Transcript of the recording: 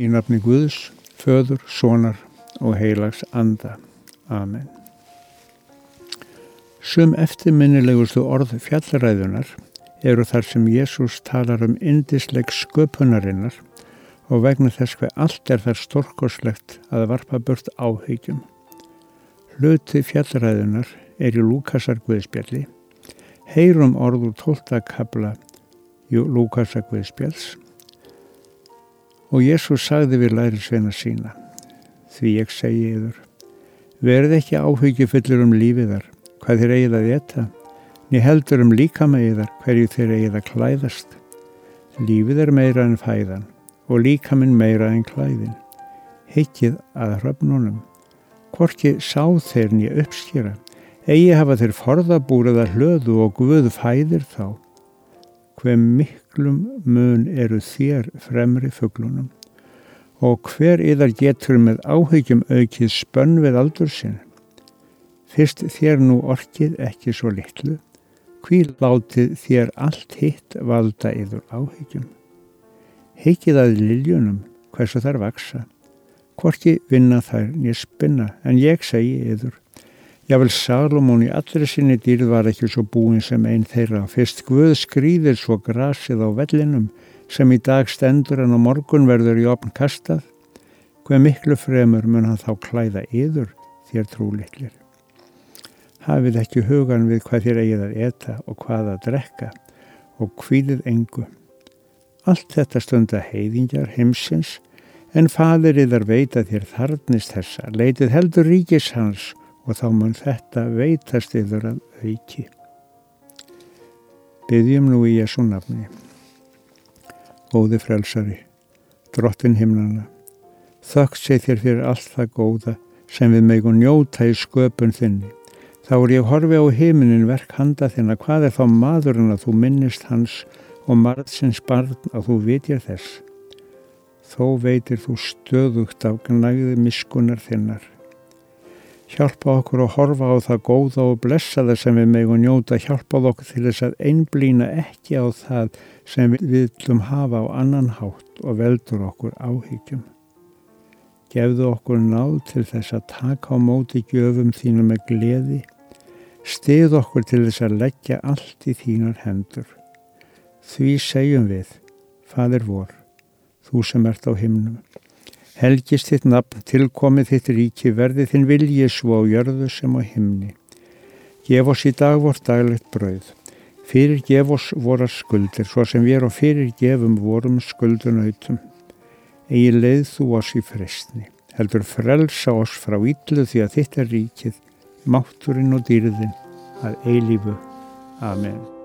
Í nafni Guðs, föður, sonar og heilags anda. Amen. Sum eftirminnilegustu orð fjallaræðunar eru þar sem Jésús talar um indisleg sköpunarinnar og vegna þess hver allt er þar stórkoslegt að varpa burt áhegjum. Hluti fjallaræðunar er í Lúkasar Guðspjalli. Heyrum orður tóltakabla í Lúkasar Guðspjalls Og Jésús sagði við lærisveina sína, því ég segi yður, verð ekki áhyggjufullur um lífiðar, hvað þér eigið að veta, ný heldur um líkamæðar hverju þér eigið að klæðast. Lífið er meira en fæðan og líkaminn meira en klæðin. Heikið að hröfnunum, hvorki sá þeir nýja uppskýra, eigi hafa þeir forðabúrið að hlöðu og guð fæðir þá hver miklum mun eru þér fremri fugglunum og hver yðar getur með áhyggjum aukið spönn við aldur sinn. Fyrst þér nú orkið ekki svo litlu, hví látið þér allt hitt valda yður áhyggjum. Heikið að liljunum hversu þar vaksa, hvorki vinna þær nýja spinna, en ég segi yður, Jável Salomón í allri sinni dýrð var ekki svo búin sem einn þeirra. Fyrst Guð skrýðir svo grasið á vellinum sem í dag stendur en á morgun verður í opn kastað. Hver miklu fremur mun hann þá klæða yður þér trúliklir. Hafið ekki hugan við hvað þér eigið að eta og hvað að drekka og hvíðið engu. Allt þetta stunda heiðingjar heimsins en fadir yðar veita þér þarnist þessa, leitið heldur ríkis hans og þá mun þetta veitast yfir að auki. Byggjum nú í Jésu nafni. Góði frelsari, drottin himnana, þökk sé þér fyrir allt það góða sem við megum njóta í sköpun þinni. Þá er ég horfi á heiminin verk handa þinna, hvað er þá maðurinn að þú minnist hans og marðsins barn að þú vitjar þess. Þó veitir þú stöðugt af gnæði miskunar þinnar Hjálpa okkur að horfa á það góða og blessaða sem við megum njóta. Hjálpa okkur til þess að einblýna ekki á það sem við viljum hafa á annan hátt og veldur okkur áhyggjum. Gefðu okkur náð til þess að taka á móti gjöfum þínum með gleði. Stið okkur til þess að leggja allt í þínar hendur. Því segjum við, Fadir vor, þú sem ert á himnum. Helgist þitt nafn, tilkomið þitt ríki, verði þinn vilji svo á jörðu sem á himni. Gef oss í dag vort daglegt brauð. Fyrir gef oss vorar skuldir, svo sem við erum fyrir gefum vorum skuldunautum. Egi leið þú oss í frestni. Heldur frelsa oss frá ítlu því að þitt er ríkið, mátturinn og dýrðin að eilífu. Amen.